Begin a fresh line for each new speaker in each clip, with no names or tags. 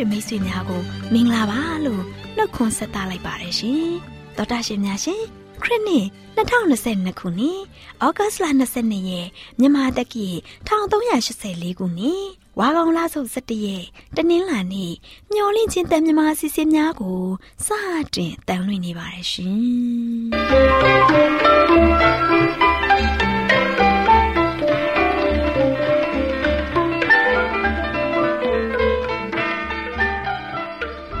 ရှင်မိတ်ဆွေများကိုမင်္ဂလာပါလို့နှုတ်ခွန်းဆက်သလိုက်ပါတယ်ရှင်တော်တာရှင်များရှင်ခရစ်နှစ်2022ခုနှစ်ဩဂတ်လ22ရက်မြန်မာတက္ကီ1384ခုနှစ်ဝါကောင်လဆုပ်17ရက်တနင်္လာနေ့မျော်လင့်ခြင်းတန်မြမာအစီအစဉ်များကိုစတင်တန်လွှင့်နေပါတယ်
ရှင်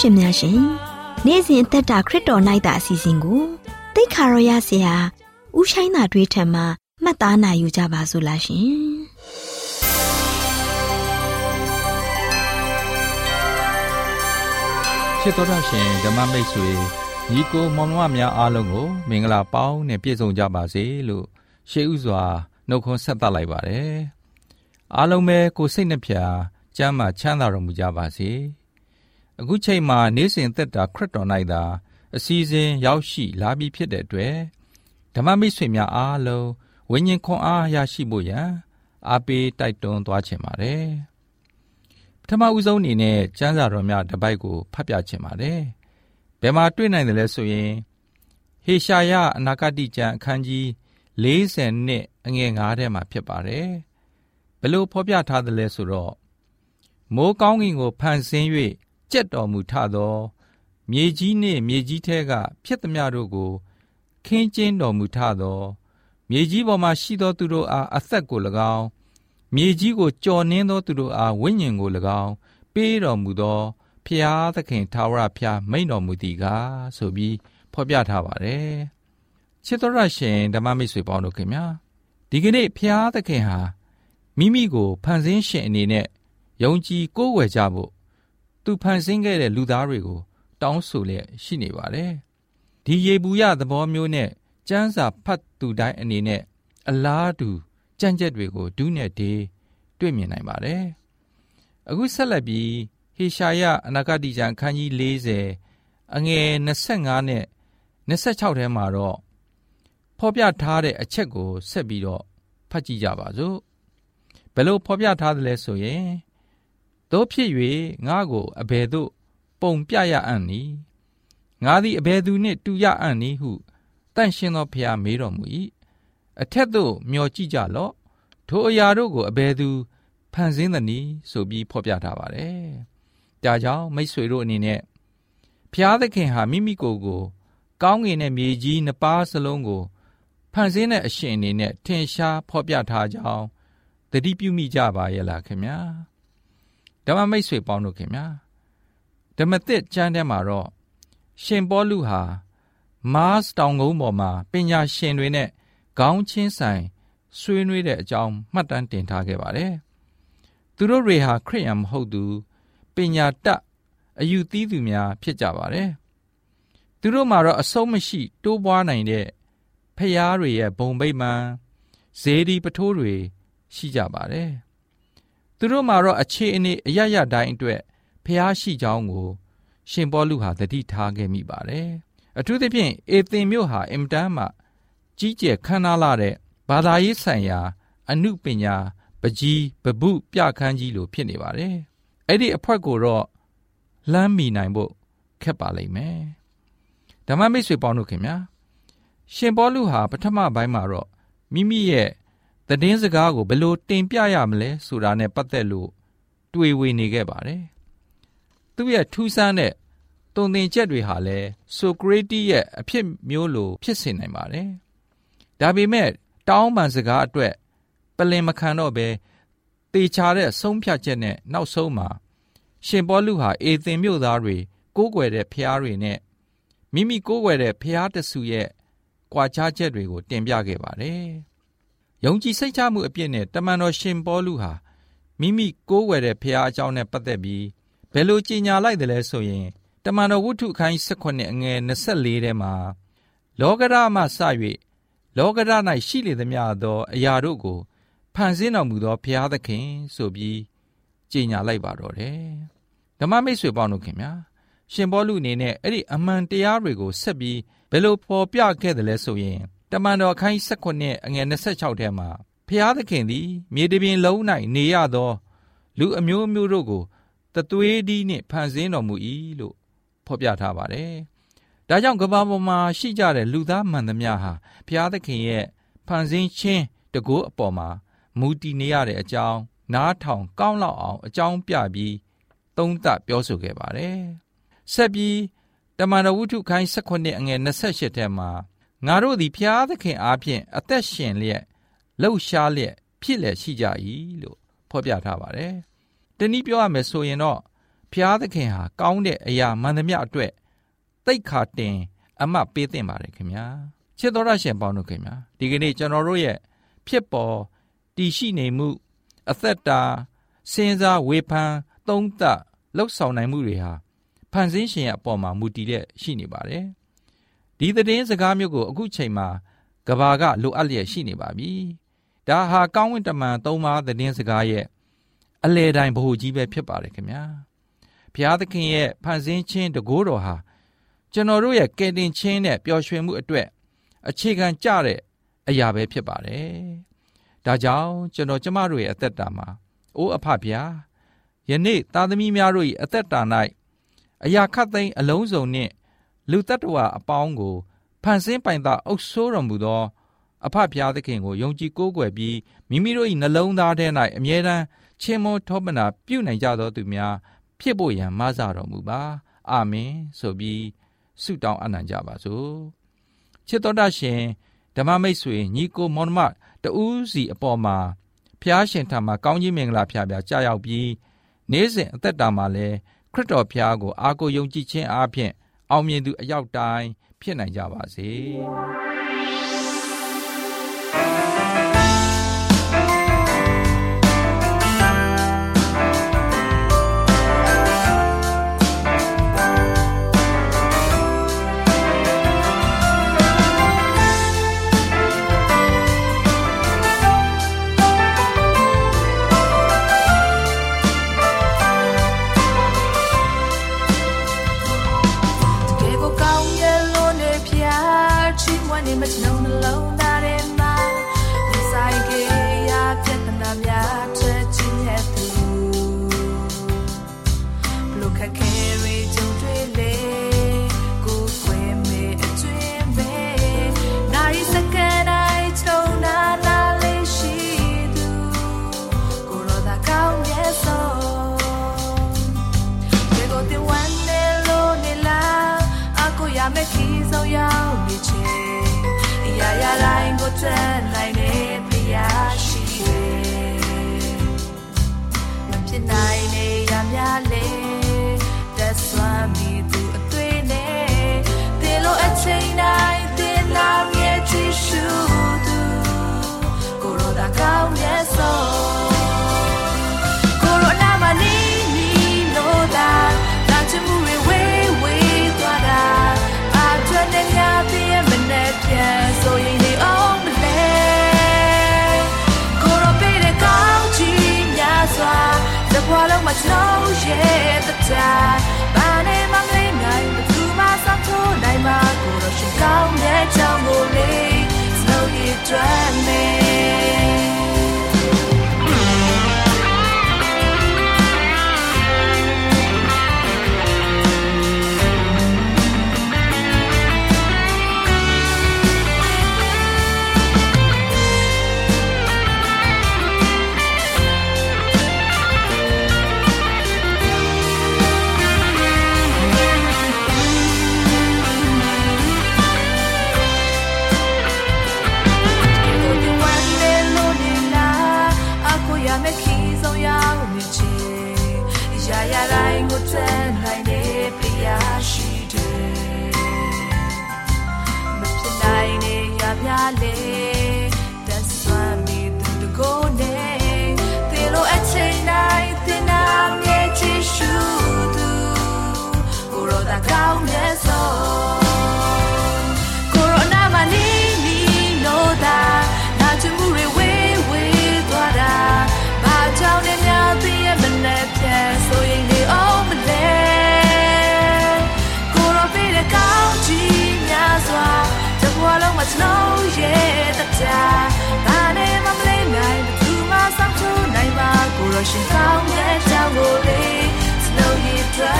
ရှင်များရှင်နေ့စဉ်အသက်တာခရစ်တော်၌တာအစီအစဉ်ကိုတိတ်ခါရောရစီဟာဥဆိုင်တာတွေးထံမှာမှတ်သားနိုင်ယူကြပါစို့လားရှင်
ချစ်တော်တာရှင်ဓမ္မမိတ်ဆွေညီကိုမောင်နှမများအားလုံးကို မင်္ဂလာပေါင်းနဲ့ပြည့်စုံကြပါစေလို့ရှေးဥစွာနှုတ်ခွန်းဆက်သလိုက်ပါတယ်အားလုံးပဲကိုစိတ်နှဖျားကျမ်းမာချမ်းသာတော်မူကြပါစေ။ အခုချိန်မှာနေ့စဉ်သက်တာခရစ်တော်၌သာအစီအစဉ်ရောက်ရှိလာပြီဖြစ်တဲ့အတွက်ဓမ္မမိတ်ဆွေများအားလုံးဝိညာဉ်ခွန်အားရရှိဖို့ရန်အားပေးတိုက်တွန်းသွားခြင်းပါတယ်ပထမဦးဆုံးအနေနဲ့ကျမ်းစာတော်များတပိုက်ကိုဖတ်ပြခြင်းပါတယ်ဘယ်မှာတွေ့နိုင်တယ်လဲဆိုရင်ဟေရှာယအနာဂတိကျမ်းအခန်းကြီး40နှစ်အငယ်9ထဲမှာဖြစ်ပါတယ်ဘလို့ဖော်ပြထားသလဲဆိုတော့မိုးကောင်းကင်ကိုဖန်ဆင်း၍ ကြက်တော်မူထသော မြေကြီးနှင့်မြေကြီးထဲကဖြစ်သမျှတို့ကို ခင်းကျင်းတော်မူထသော မြေကြီးပေါ်မှရှိသောသူတို့အားအသက်ကို၎င်းမြေကြီးကိုကြော်နှင်းသောသူတို့အားဝိညာဉ်ကို၎င်းပေးတော်မူသောဖျားသခင်ထာဝရဖျားမိန်တော်မူသည်ကားဆိုပြီးဖော်ပြထားပါတယ်ချစ်တော်ရရှင်ဓမ္မမိတ်ဆွေပေါင်းတို့ခင်ဗျာဒီကနေ့ဖျားသခင်ဟာမိမိကိုဖန်ဆင်းရှင်အနေနဲ့ယုံကြည်ကိုးကွယ်ကြဖို့ သူဖန်ဆင်းခဲ့တဲ့လူသားတွေကို တောင်းဆိုလျက်ရှိနေပါတယ်ဒီရေဘူးရသဘောမျိုးနဲ့စံစာဖတ်သူတိုင်းအနေနဲ့အလားတူကြံ့ကြက်တွေကိုဒုနဲ့ဒေးတွေ့မြင်နိုင်ပါတယ်အခုဆက်လက်ပြီးဟေရှာယအနာဂတိကျမ်းခန်းကြီး40အငယ်25နဲ့26ထဲမှာတော့ဖော်ပြထားတဲ့အချက်ကိုဆက်ပြီးတော့ဖတ်ကြည့်ကြပါစို့ဘယ်လိုဖော်ပြထားသလဲဆိုရင် တို့ဖြစ်၍ငါ့ကိုအဘယ်သို့ ပုံပြရအံ့နီငါသည်အဘယ်သူနှင့်တူရအံ့နီဟုတန့်ရှင်းသောဖျားမေးတော်မူ၏အထက်သို့မျောကြည့်ကြလော့ထိုအရာတို့ကိုအဘယ်သူဖန်ဆင်းသနည်းဆိုပြီးဖော်ပြထားပါတယ်ဒါကြောင့်မိษွေတို့အနေနဲ့ဖျားသခင်ဟာမိမိကိုယ်ကို ကောင်းကင်နဲ့မြေကြီးနှစ်ပါးစလုံးကိုဖန်ဆင်းတဲ့အရှင်အနေနဲ့ထင်ရှားဖော်ပြထားကြောင်းတတိပြုမိကြပါရဲ့လားခင်ဗျာ ဓမ္မမိတ်ဆွေပေါင်းတို့ခင်ဗျာဓမ္မသစ်ကျမ်းထဲမှာတော့ရှင်ပေါလုဟာမတ်စ်တောင်ကုန်းပေါ်မှာပညာရှင်တွေနဲ့ခေါင်းချင်းဆိုင်ဆွေးနွေးတဲ့အကြောင်းမှတ်တမ်းတင်ထားခဲ့ပါတယ်သူတို့တွေဟာခရိယန်မဟုတ်သူပညာတတ်အယူသီးသူများဖြစ်ကြပါတယ်သူတို့မှာတော့အဆုံးမရှိတိုးပွားနိုင်တဲ့ဖျားတွေရဲ့ဘုံဗိမာန်ဇေဒီပထိုးတွေရှိကြပါတယ် သူတို့မှာတော့အခြေအနေအရရတိုင်းအတွက်ဖျားရှိကြောင်းကို ရှင်ပေါလုဟာသတိထားခဲ့မိပါတယ်အထူးသဖြင့်အေသင်မြို့ဟာအင်တန်မှကြီးကျယ်ခမ်းနားလာတဲ့ဘာသာရေးဆိုင်ရာ အမှုပညာပကြီးပပုပြခန်းကြီးလိုဖြစ်နေပါတယ်အဲ့ဒီအဖွက်ကိုတော့လမ်းမီနိုင်ဖို့ခက်ပါလိမ့်မယ်ဓမ္မမိတ်ဆွေပေါင်းတို့ခင်ဗျာရှင်ပေါလုဟာပထမပိုင်းမှာတော့မိမိရဲ့ သတင်းစကားကိုဘယ်လိုတင်ပြရမလဲဆိုတာနဲ့ပတ်သက်လို့တွေးဝေနေခဲ့ပါတယ်သူ့ရဲ့ထူးဆန်းတဲ့တုံသင်ချက်တွေဟာလည်းဆိုကရေတီရဲ့အဖြစ်မျိုးလိုဖြစ်စေနိုင်ပါတယ်ဒါပေမဲ့တောင်းပန်စကားအတွက်ပလင်မခံတော့ဘဲတေချာတဲ့ဆုံးဖြတ်ချက်နဲ့နောက်ဆုံးမှာရှင်ပေါလုဟာအေသင်မြို့သားတွေကိုးကွယ်တဲ့ဖျားတွေနဲ့မိမိကိုးကွယ်တဲ့ဖျားတဆူရဲ့ကွာခြားချက်တွေကိုတင်ပြခဲ့ပါတယ်။ ယုံကြည်စိတ်ချမှုအပြည့်နဲ့တမန်တော်ရှင်ပေါလုဟာမိမိကိုးကွယ်တဲ့ဖျားအကြောင်းနဲ့ပတ်သက်ပြီးဘယ်လိုကြီးညာလိုက်တယ်လဲဆိုရင်တမန်တော်ဝုဒ္ဓခိုင်း18အငယ်24ထဲမှာလောကရမှစ၍လောကရ၌ရှိလေသမျှသော အရာတို့ကိုဖန်ဆင်းတော်မူသောဘုရားသခင်ဆိုပြီးကြေညာလိုက်ပါတော့တယ်ဓမ္မမိတ်ဆွေပေါင်းတို့ခင်ဗျာရှင်ဘောလူအနေနဲ့အဲ့ဒီအမှန်တရားတွေကိုဆက်ပြီးဘယ်လိုဖော်ပြခဲ့တယ်လဲဆိုရင် တမန်တော်ခိုင်း16အငယ်26ထဲမှာဘုရားသခင်သည် မြေတပြင်လုံး၌နေရသော လူအမျိုးမျိုးတို့ကိုတသွေးဒီနှင့်ဖန်ဆင်းတော်မူ၏လို့ဖော်ပြထားပါတယ်။ဒါကြောင့်ကမ္ဘာပေါ်မှာရှိကြတဲ့လူသားမှန်သမျှဟာဘုရားသခင်ရဲ့ဖန်ဆင်းခြင်းတကူအပေါ်မှာမူတည်နေရတဲ့အကြောင်းနားထောင်ကောင်းလောက်အောင်အကြောင်းပြပြီးသုံးသပ်ပြောဆိုခဲ့ပါတယ်။ဆက်ပြီးတမန်တော်ဝုဒ္ဓခိုင်း18အငယ်28ထဲမှာ ငါတို့သည်ဖျားသခင်အားဖြင့်အသက်ရှင်လျက်လှုပ်ရှားလျက်ဖြစ်လျက်ရှိကြ၏လို့ဖော်ပြထားပါတယ်။တနည်းပြောရမယ်ဆိုရင်တော့ဖျားသခင်ဟာကောင်းတဲ့အရာမှန်သမျှအတွက်တိတ်ခါတင် အမတ်ပေးသင့်ပါတယ်ခင်ဗျာ။ချစ်တော်ရရှင်ပေါင်းတို့ခင်ဗျာဒီကနေ့ကျွန်တော်တို့ရဲ့ဖြစ်ပေါ်တည်ရှိနေမှု အသက်တာစဉ်းစားဝေဖန်သုံးသပ်လှုပ်ဆောင်နိုင်မှုတွေဟာဖန်ဆင်းရှင်ရဲ့အပေါ်မှာမူတည်တဲ့ရှိနေပါတယ်။ ဒီသတင်းစကားမျိုးကိုအခုချိန်မှာကဘာကလိုအပ်လျက်ရှိနေပါပြီ။ဒါဟာကောင်းဝင်တမန်သုံးပါးသတင်းစကားရဲ့အလေတိုင်းဗဟုကြီးပဲဖြစ်ပါတယ်ခင်ဗျာ။ဘုရားသခင်ရဲ့ဖန်ဆင်းခြင်းတကိုးတော်ဟာကျွန်တော်တို့ရဲ့ကယ်တင်ခြင်းနဲ့ပျော်ရွှင်မှုအတွက်အခြေခံကျတဲ့အရာပဲဖြစ်ပါတယ်။ဒါကြောင့်ကျွန်တော်ကျမတို့ရဲ့အသက်တာမှာအိုးအဖဗျာယနေ့သားသမီးများတို့၏အသက်တာ၌အရာခတ်သိမ်းအလုံးစုံနှင့် လူတ attva အပေါင်းကိုဖန်ဆင်းပိုင်သာအုပ်ဆိုးတော်မူသော အဖဖျားသခင်ကိုယုံကြည်ကိုးကွယ်ပြီးမိမိတို့၏နှလုံးသားထဲ၌အမြဲတမ်းချင်းမောထောပနာပြုနိုင်ကြသောသူများဖြစ်ဖို့ရန်မဆတော်မူပါအာမင်ဆိုပြီးဆုတောင်းအနံ့ကြပါစို့ချစ်တော်တရှင်ဓမ္မမိတ်ဆွေညီကိုမောင်မတူးစီအပေါ်မှာဖျားရှင်ထံမှာကောင်းကြီးမင်္ဂလာဖျားဖျားကြာရောက်ပြီးနေ့စဉ်အသက်တာမှာလည်းခရစ်တော်ဖျားကို အားကိုးယုံကြည်ခြင်းအားဖြင့် အောင်မြင်သူအရောက်တိုင်းဖြစ်နိုင်ကြပါစေ။
ညွန်လိချ စ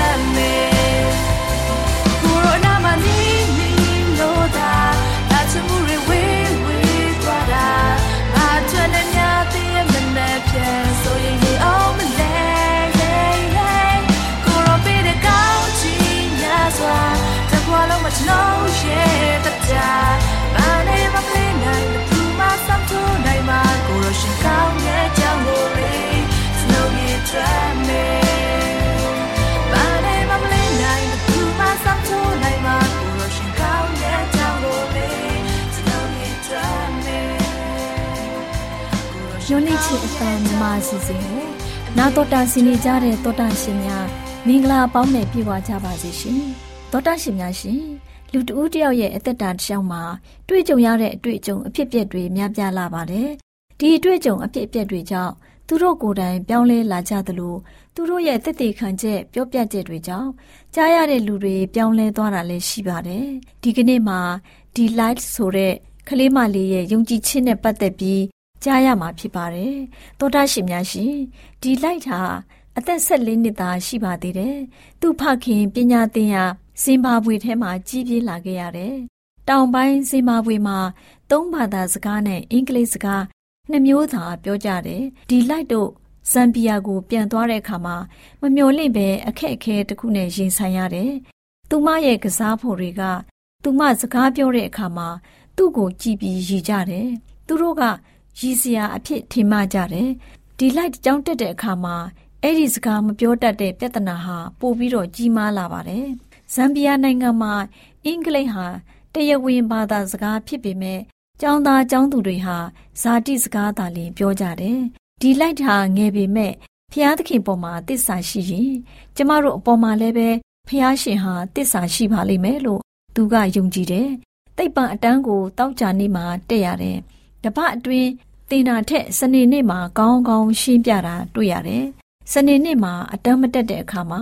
် အတန်မြမအစီအစဉ်ကိုနာတော်တာဆင်နေကြတဲ့တောတာရှင်များမင်္ဂလာပေါင်းနဲ့ပြည့်ဝကြပါစေရှင်တောတာရှင်များရှင်လူတဦးတယောက်ရဲ့အသက်တာတစ်လျှောက်မှာတွေ့ကြုံရတဲ့အတွေ့အကြုံအဖြစ်အပျက်တွေများပြားလာပါတယ်ဒီအတွေ့အကြုံအဖြစ်အပျက်တွေကြောင့်သူတို့ကိုယ်တိုင်ပြောင်းလဲလာကြသလိုသူတို့ရဲ့သက်သေခံချက်ပြောပြချက်တွေကြောင့်ကြားရတဲ့လူတွေပြောင်းလဲသွားတာလည်းရှိပါတယ်ဒီကနေ့မှာဒီ light ဆိုတဲ့ကလေးမလေးရဲ့ယုံကြည်ခြင်းနဲ့ပတ်သက်ပြီး ကြားရမှာဖြစ်ပါတယ်။သောတာရှင်များရှင်ဒီလိုက်တာအသက်14နှစ်သားရှိပါသေးတယ်။သူ့ဖခင်ပညာသင်ရာဇင်ဘာဘွေထဲမှာကြီးပြင်းလာခဲ့ရတယ်။တ
တောင်ပိုင်းဇင်မာဘွေမှာသုံးဘာသာစကားနဲ့အင်္ဂလိပ်စကားနှစ်မျိုးသာပြောကြတယ်ဒီလိုက်တို့ဇမ်ဘီယာကိုပြန်သွားတဲ့အခါမှာမမျှော်လင့်ပဲအခက်အခဲတစ်ခုနဲ့ရင်ဆိုင်ရတယ်။သူမရဲ့ကစားဖို့တွေက သူမစကားပြောတဲ့အခါမှာသူ့ကိုကြည်ပြီးရည်ကြတယ်။သူတို့က ရည်စရာအဖြစ်ထင်မှကြတယ်။ဒီလိုက်ကြောင်းတက်တဲ့အခါမှာအဲ့ဒီစကားမပြောတတ်တဲ့ပြဿနာဟာပိုပြီးတော့ကြီးမားလာပါတယ်။ဇမ်ဘီယာနိုင်ငံမှာအင်္ဂလိပ်ဟာတရားဝင်ဘာသာစကားဖြစ်ပေမဲ့ကျောင်းသားကျောင်းသူတွေဟာဇာတိစကားသာလျှင်ပြောကြတယ်။ဒီလိုက်ဟာငယ်ပေမဲ့ဖျားသခင်ပေါ်မှာတစ္ဆာရှိရင်ကျမတို့အပေါ်မှာလည်းပဲဖျားရှင်ဟာတစ္ဆာရှိပါလိမ့်မယ်လို့သူကယုံကြည်တယ်။တိတ်ပံအတန်းကိုတောက်ကြနေမှာတက်ရတယ်။တပတ်အတွင်း တင်တာထက်စနေနေ့မှာကောင်းကောင်းရှင်းပြတာတွေ့ရတယ်။စနေနေ့မှာအတန်းမတက်တဲ့အခါမှာ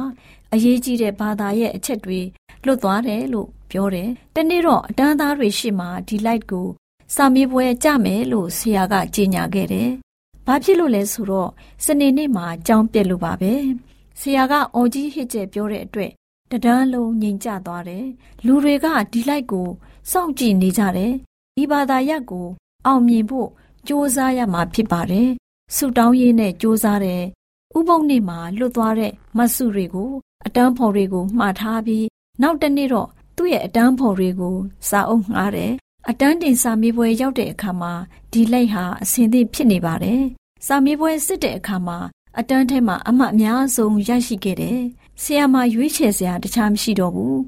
အရေးကြီးတဲ့ဘာသာရဲ့အချက်တွေလွတ်သွားတယ်လို့ပြောတယ်။တနေ့တော့အတန်းသားတွေရှေ့မှာဒီ light ကိုစာမေးပွဲကြမယ်လို့ဆရာကကြေညာခဲ့တယ်။ဘာဖြစ်လို့လဲဆိုတော့စနေနေ့မှာကြောင်းပြက်လို့ပါပဲ။ဆရာကအော်ကြီးဟစ်ကျဲပြောတဲ့အတွက်တဒန်းလုံးငြိမ်ကျသွားတယ်။လူတွေကဒီလိုက်ကိုစောင့်ကြည့်နေကြတယ်။ဒီဘာသာရပ်ကိုအောင်မြင်ဖို့ ကြိုးစားရမှာဖြစ်ပါတယ်။ဆူတောင်းရေးနဲ့ကြိုးစားတဲ့ဥပုံနေ့မှာလွတ်သွားတဲ့မဆုတွေကိုအတန်းဖော်တွေကိုမှားထားပြီးနောက်တနေ့တော့သူ့ရဲ့အတန်းဖော်တွေကိုစာအုပ်ငှားတယ်။အတန်းတင်စာမေးပွဲရောက်တဲ့အခါမှာဒီလိုက်ဟာအဆင်သင့်ဖြစ်နေပါတယ်။စာမေးပွဲစစ်တဲ့အခါမှာအတန်းထဲမှာအမှတ်အများဆုံးရရှိခဲ့တယ်။ဆရာမရွေးချယ်စရာတခြားမရှိတော့ဘူး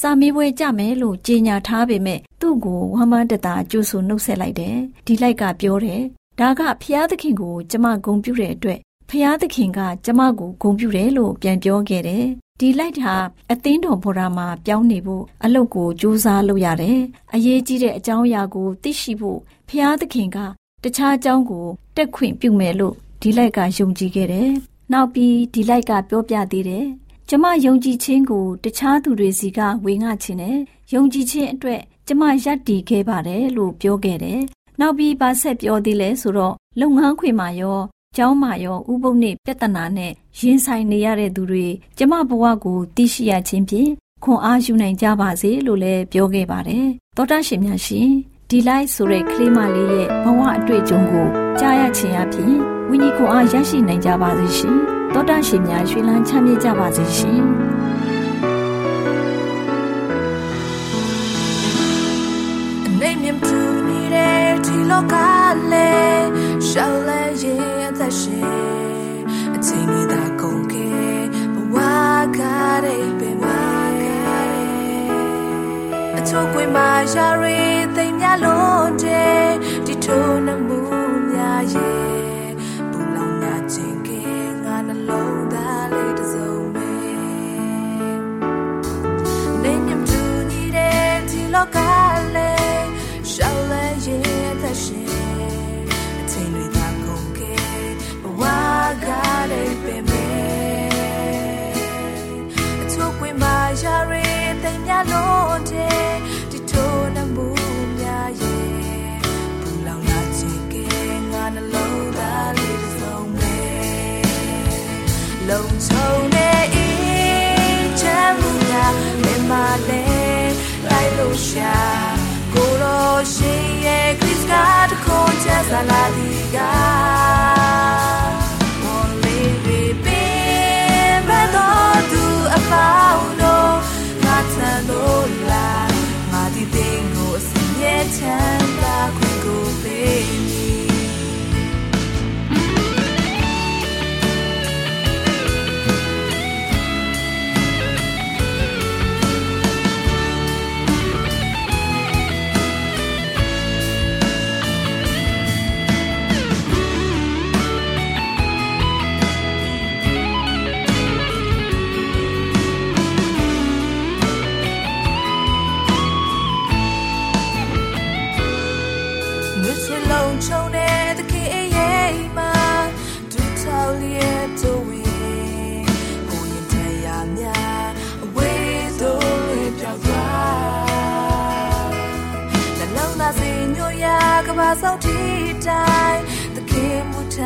စာမေးပွဲကြမယ်လို့ကြေညာထားပေမဲ့သူ့ကိုဝမ်းမတတာကြိုးဆိုနှုတ်ဆက်လိုက်တယ်။ဒီလိုက်ကပြောတယ်။ဒါကဖျားသခင်ကို ကျမဂုံပြုတဲ့အတွက်ဖျားသခင်က ကျမကိုဂုံပြုတယ်လို့ပြန်ပြောခဲ့တယ်ဒီလိုက်ဟာအသင်းတော်ဘော်ရာမှာပြောင်းနေဖို့အလုပ်ကိုစူးစမ်းလုပ်ရတယ်။အရေးကြီးတဲ့အကြောင်းအရာကိုသိရှိဖို့ဖျားသခင်က တခြားအကြောင်းကိုတက်ခွင့်ပြုမယ်လို့ဒီလိုက်ကယုံကြည်ခဲ့တယ်။နောက်ပြီးဒီလိုက်ကပြောပြသေးတယ်။ ကျမယုံကြည်ခြင်းကိုတခြားသူတွေစီကဝေငှခြင်းနဲ့ယုံကြည်ခြင်းအတွက်ကျမယက်တည်ခဲ့ပါတယ်လို့ပြောခဲ့တယ်။နောက်ပြီးပါဆက်ပြောသေးလဲဆိုတော့လုပ်ငန်းခွင်မှာရောကျောင်းမှာရောဥပုပ်နေ့ပြဿနာနဲ့ရင်ဆိုင်နေရတဲ့သူတွေကျမဘဝကိုသိရှိရခြင်းဖြင့်ခွန်အားယူနိုင်ကြပါစေလို့လည်းပြောခဲ့ပါတယ်။သောတာရှင်များရှင်ဒီလိုက်ဆိုတဲ့ကလေးမလေးရဲ့ဘဝအတွေ့အကြုံကိုကြားရခြင်းအပြင်ဝိညာဉ်ခွန်အားရရှိနိုင်ကြပါစေရှင်။ သောတာရှင်များရွှေလန်းချမ်းမြေ့ကြပါစေရှင်။
အနေမြင့်သူနေတဲ့ဒီလောကလေးရှောက်လဲရင်အသက်ရှင်အချိန်တွေသာကုန်ခဲ့ဘဝကတဲ့ပင်မအချို့ကွင်မှာရှာရီသိမ်များလုံးတဲ့ဒီထိုးနှမှုများရဲ့ လောကလေးရှောက်လဲရဲ့သက်ရှင်အချိန်တွေသာကုန်ခဲ့ဘဝကလည်းပင်မဲအချို့ကွင်မှာရှာရီသိမ်များလုံးတဲ့ဒီထိုးနှမှုများရဲ့ပူလောင်လာခြင်းကငါနှလုံးသားလေးတစ်စုံပဲလုံချုံနေအေးချ မ်းမှုများမြင်ပါလေလိုက်လို့ရှာကိုရောရှိရဲ့ခရစ်ကတခွန်ချစာလာဒီက ရာဆုံးထိတိုင်းသခင်မူထ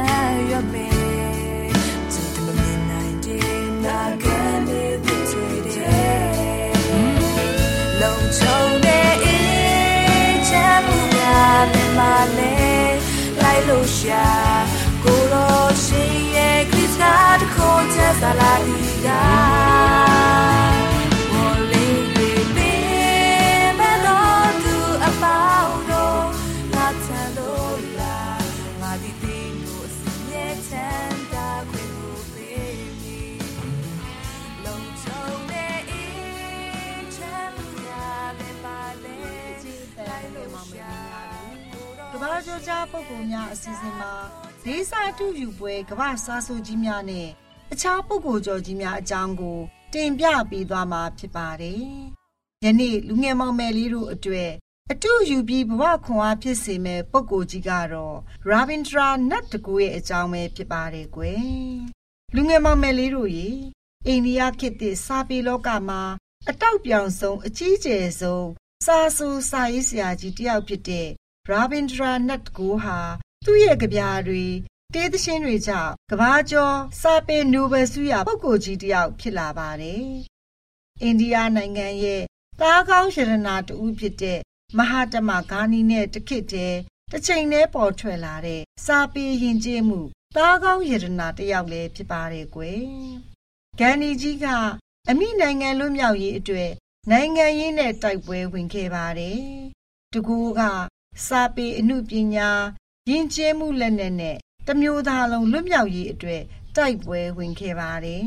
ရမယ် to the midnight in the garden with the day လုံချုံတဲ့အေးချမ်းမှုများလည်းမလဲလိုက်လို့ရှာကိုရောရှင်ရဲ့ခရစ်တော်တခေါ်ချက်စားလာဒီက
ကြောကြားပုဂ္ဂိုလ်များအစီအစဉ်မှာဒေသတူယူပွဲကမ္ဘာစားဆိုကြီးများနဲ့အခြားပုဂ္ဂိုလ်ကျော်ကြီးများအကြောင်းကို တင်ပြပေးသွားမှာဖြစ်ပါတယ်။ယနေ့လူငယ်မောင်မယ်လေးတို့အတွက်အတူယူပြီးဘဝခွန်အားဖြစ်စေမဲ့ပုဂ္ဂိုလ်ကြီးကတော့ Ravindra Nath Tagore ရဲ့အကြောင်းပဲဖြစ်ပါတယ်ကွယ်။လူငယ်မောင်မယ်လေးတို့ရေအိန္ဒိယခေတ်သစ်စာပေလောကမှာအတောက်ပြောင်ဆုံးအကြီးကျယ်ဆုံးစာဆူစာရေးဆရာကြီးတယောက်ဖြစ်တဲ့ ရာဘင်ဒရာနတ်ကိုဟာ သူ့ရဲ့ကြပြားတွေတေးသရှင်တွေကြောင့်ကဘာကျော်စာပေနိုဘယ်ဆုရပုဂ္ဂိုလ်ကြီးတစ်ယောက်ဖြစ်လာပါတယ်။အိန္ဒိယနိုင်ငံရဲ့သားကောင်းရတနာတူဖြစ်တဲ့မဟာတမဂါနီနဲ့တခိတဲ့တစ်ချိန်တည်းပေါ်ထွက်လာတဲ့စာပေယဉ်ကျေးမှုသားကောင်းရတနာတစ်ယောက်လည်းဖြစ်ပါတယ်ကွယ်။ဂန္ဒီကြီးကအမိနိုင်ငံလွတ်မြောက်ရေးအတွက်နိုင်ငံရေးနဲ့တိုက်ပွဲဝင်ခဲ့ပါတယ်။တကူက စာပေအမှုပညာယဉ်ကျေးမှုလက်နက်နဲ့တမျိုးသားလုံးလွတ်မြောက်ရေးအတွက်တိုက်ပွဲဝင်ခဲ့ပါတယ်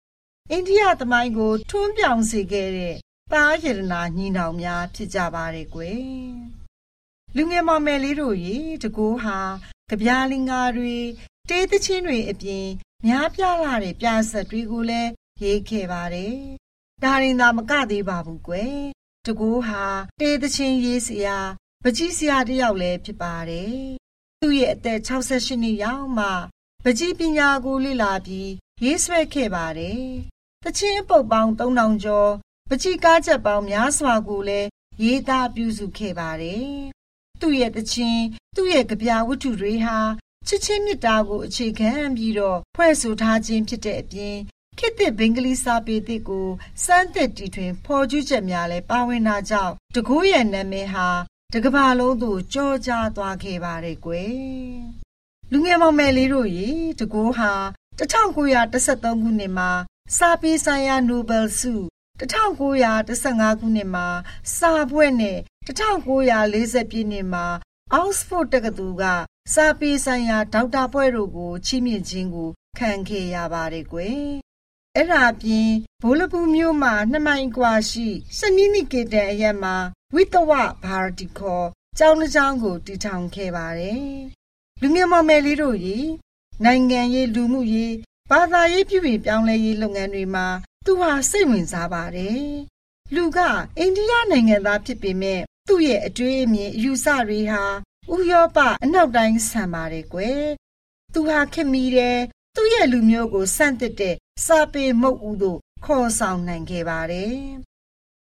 ။အိန္ဒိယသမိုင်းကိုထွန်းပြောင်စေခဲ့တဲ့သားရတနာညီနောင်များဖြစ်ကြပါတယ်ကွယ်။လူငယ်မောင်မယ်လေးတို့ရေတကိုးဟာကြပြားလင်္ကာတွေတေးသချင်းတွေအပြင်များပြားလာတဲ့ပြဆက်တွေကိုလည်းရေးခဲ့ပါတယ်။ဒါရင်သာမကသေးပါဘူးကွယ်။တကိုးဟာတေးသချင်းရေးစရာ ပကြီးဆရာတယောက်လည်းဖြစ်ပါတယ်။သူ့ရဲ့အသက်68နှစ်ရောက်မှပကြီးပညာကိုလေ့လာပြီးရေးဆွဲခဲ့ပါတယ်။တချင်းအပုပ်ပေါင်း3000ကျော်ပကြီးကားချက်ပေါင်းများစွာကိုလည်းရေးသားပြုစုခဲ့ပါတယ်။သူ့ရဲ့တချင်းသူ့ရဲ့ကြပြဝတ္ထုတွေဟာချစ်ချင်းမြတ်တာကိုအခြေခံပြီးတော့ဖွဲ့ဆိုထားခြင်းဖြစ်တဲ့အပြင်ခေတ်သစ်ဘင်္ဂလီစာပေသစ်ကိုစမ်းသစ်တီထွင်ဖော်ကျူးချက်များလည်းပါဝင်တာကြောင့်တကူရဲ့နာမည်ဟာ တကဘာလုံးသို့ကြောကြားသွားခဲ့ပါတယ်ကွယ်လူငယ်မောင်မယ်လေးတို့ရေတကိုးဟာ1913ခုနှစ်မှာစာပေဆိုင်ရာနိုဘယ်ဆု1915ခုနှစ်မှာစာဘွဲ့နဲ့1940ပြည့်နှစ်မှာအောက်စဖို့တက္ကသိုလ်ကစာပေဆိုင်ရာဒေါက်တာဘွဲ့တို့ကိုချီးမြှင့်ခြင်းကိုခံခဲ့ရပါတယ်ကွယ်အဲ့ဒါပြင်ဘိုလပူမြို့မှာနှစ်မိုင်กว่าရှိစနီးနီကေတန်အရက်မှာ ဝိတဝဘာရတိခောကျောင်းတစ်ကျောင်းကိုတည်ထောင်ခဲ့ပါတယ်။လူငယ်မောင်မယ်လေးတို့ရေနိုင်ငံရေးလူမှုရေးဘာသာရေးပြုပြင်ပြောင်းလဲရေးလုပ်ငန်းတွေမှာသူဟာစိတ်ဝင်စားပါတယ်။လူကအိန္ဒိယနိုင်ငံသားဖြစ်ပေမဲ့သူ့ရဲ့အတွေ့အမြင်အယူဆတွေဟာဥရောပအနောက်တိုင်းဆန်ပါတယ်ကွယ်။သူဟာခင်မီတယ်သူ့ရဲ့လူမျိုးကိုစန့်တစ်တဲ့စာပေမုတ်ဦးတို့ခေါ်ဆောင်နိုင်ခဲ့ပါတယ်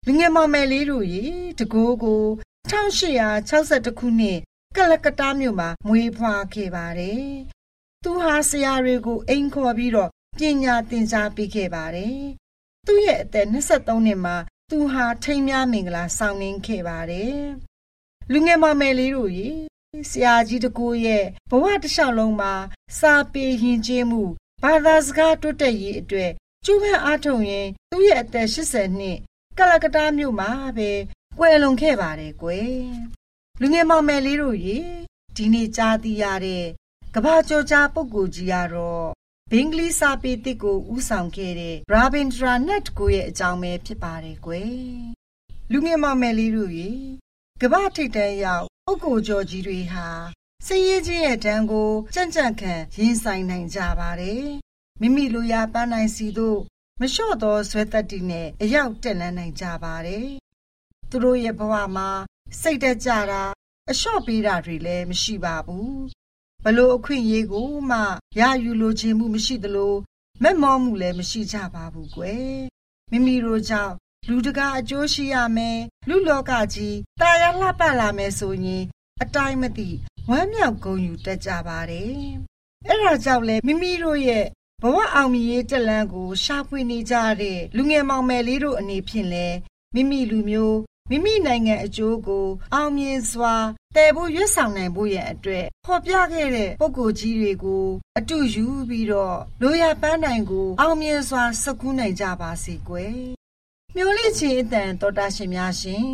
လူငယ်မောင်မယ်လေးတို့ရေတကိုးကို1862ခုနှစ်ကလကတ္တားမြို့မှာမွေးဖွားခဲ့ပါတယ်။သူဟာဆရာတွေကိုအိမ်ခေါ်ပြီးတော့ပညာသင်ကြားပေးခဲ့ပါတယ်။သူ့ရဲ့အသက်23နှစ်မှာသူဟာထိမ်းများမင်္ဂလာဆောင်နှင်းခဲ့ပါတယ်။လူငယ်မောင်မယ်လေးတို့ရေဆရာကြီးတကိုးရဲ့ဘဝတစ်လျှောက်လုံးမှာစာပေယဉ်ကျေးမှုဘာသာစကားတိုးတက်ရေးအတွက်ကျူးပန်းအားထုတ်ရင်သူ့ရဲ့အသက်80နှစ် ကလကတားမြို့မှာပဲကွယ်လွန်ခဲ့ပါတယ်ကွယ်လူငယ်မောင်မယ်လေးတို့ရေဒီနေ့ကြားသိရတဲ့ကဘာကျော်ကြားပုဂ္ဂိုလ်ကြီးကတော့ဘင်္ဂလီစာပေတစ်ကိုဥဆောင်ခဲ့တဲ့ Rabindranath ကိုရဲ့အကြောင်းပဲဖြစ်ပါတယ်ကွယ်လူငယ်မောင်မယ်လေးတို့ရေကဘာထိတ်တန်းရောက်ပုဂ္ဂိုလ်ကျော်ကြီးတွေဟာစည်ရည်ချင်းရဲ့တန်းကိုကြံ့ကြံ့ခံရင်ဆိုင်နိုင်ကြပါတယ်မိမိလိုရာပန်းနိုင်စီတို့ မလျှော့သောဇွဲတက်တီနဲ့အရောက်တက်လန်းနိုင်ကြပါတယ်။သူတို့ရဲ့ဘဝမှာစိတ်တက်ကြတာအလျှော့ပေးတာတွေလည်းမရှိပါဘူး။ဘလို့အခွင့်အရေးကိုမှရယူလိုခြင်းမှုမရှိသလိုမက်မောမှုလည်းမရှိကြပါဘူးကွယ်။မိမိတို့ကြောင့်လူတကာအကျိုးရှိရမယ်လူလောကကြီးတာယာလှပလာမယ်ဆိုရင်အတိုင်းမသိဝမ်းမြောက်ဂုဏ်ယူတတ်ကြပါတယ်။အဲဒါကြောင့်လေမိမိတို့ရဲ့ ဘဝအောင်မြင်ရေးတက်လန်းကို ရှာဖွေနေကြတဲ့လူငယ်မောင်မယ်လေးတို့အနေဖြင့်လဲမိမိလူမျိုးမိမိနိုင်ငံအကျိုးကို အောင်မြင်စွာတည်ဖို့ရွတ်ဆောင်နိုင်ဖို့ရဲ့အတွက်ဖော်ပြခဲ့တဲ့ပုံကိုယ်ကြီးတွေကို အတူယူပြီးတော့လိုရပန်းနိုင်ကို အောင်မြင်စွာစကူးနိုင်ကြပါစေကွယ်။မျော်လင့်ခြင်းအတန်တော်တာရှင်များရှင်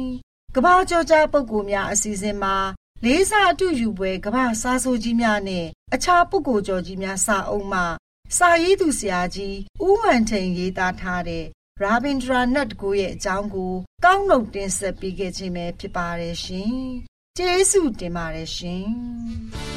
ကဘာကြောကြားပုံကိုများအစီအစဉ်မှာလေးစားအတူယူပွဲကဘာစားဆိုကြီးများနဲ့အခြားပုဂ္ဂိုလ်ကျော်ကြီးများစာအုပ်မှာ စာရေးသူဆရာကြီးဦးဝံထိန်ရေးသားထားတဲ့ရာဘင်ဒရာနတ်ကိုရဲ့အကြောင်းကို ကောင်းနှုတ်တင်ဆက်ပေးခဲ့ခြင်းပဲဖြစ်ပါတယ်ရှင်။ကျေးဇူးတင်ပါတယ်ရှင်။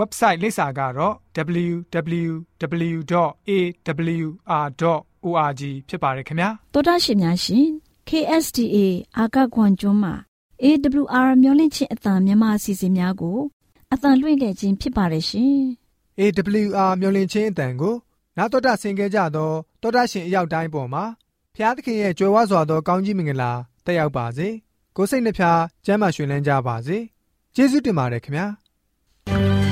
website လိပ်စာကတော့ www.awr.org ဖြစ်ပါတယ်ခင်ဗျာ။
တောတာရှင်များရှင် KSTA အာကခွန်ကျွန်းမှာ AWR မျိုးလင့်ချင်းအတံမြန်မာအစီအစဉ်များကိုအတံလွှင့်ခဲ့ခြင်းဖြစ်ပါတယ်ရှင်
AWR မျော်လင့်ခြင်းအတန်ကိုနာတော်တာဆင် gay ကြတော့တောတာရှင်အရောက်တိုင်းပေါ်မှာဖျားသခင်ရဲ့ကြွယ်ဝစွာသောကောင်းကြီးမင်္ဂလာတက်ရောက်ပါစေကိုယ်စိတ်နှဖျားစမ်းမွှင်လန်းကြပါစေကျေးဇူးတင်ပါတယ်ခင်ဗျာ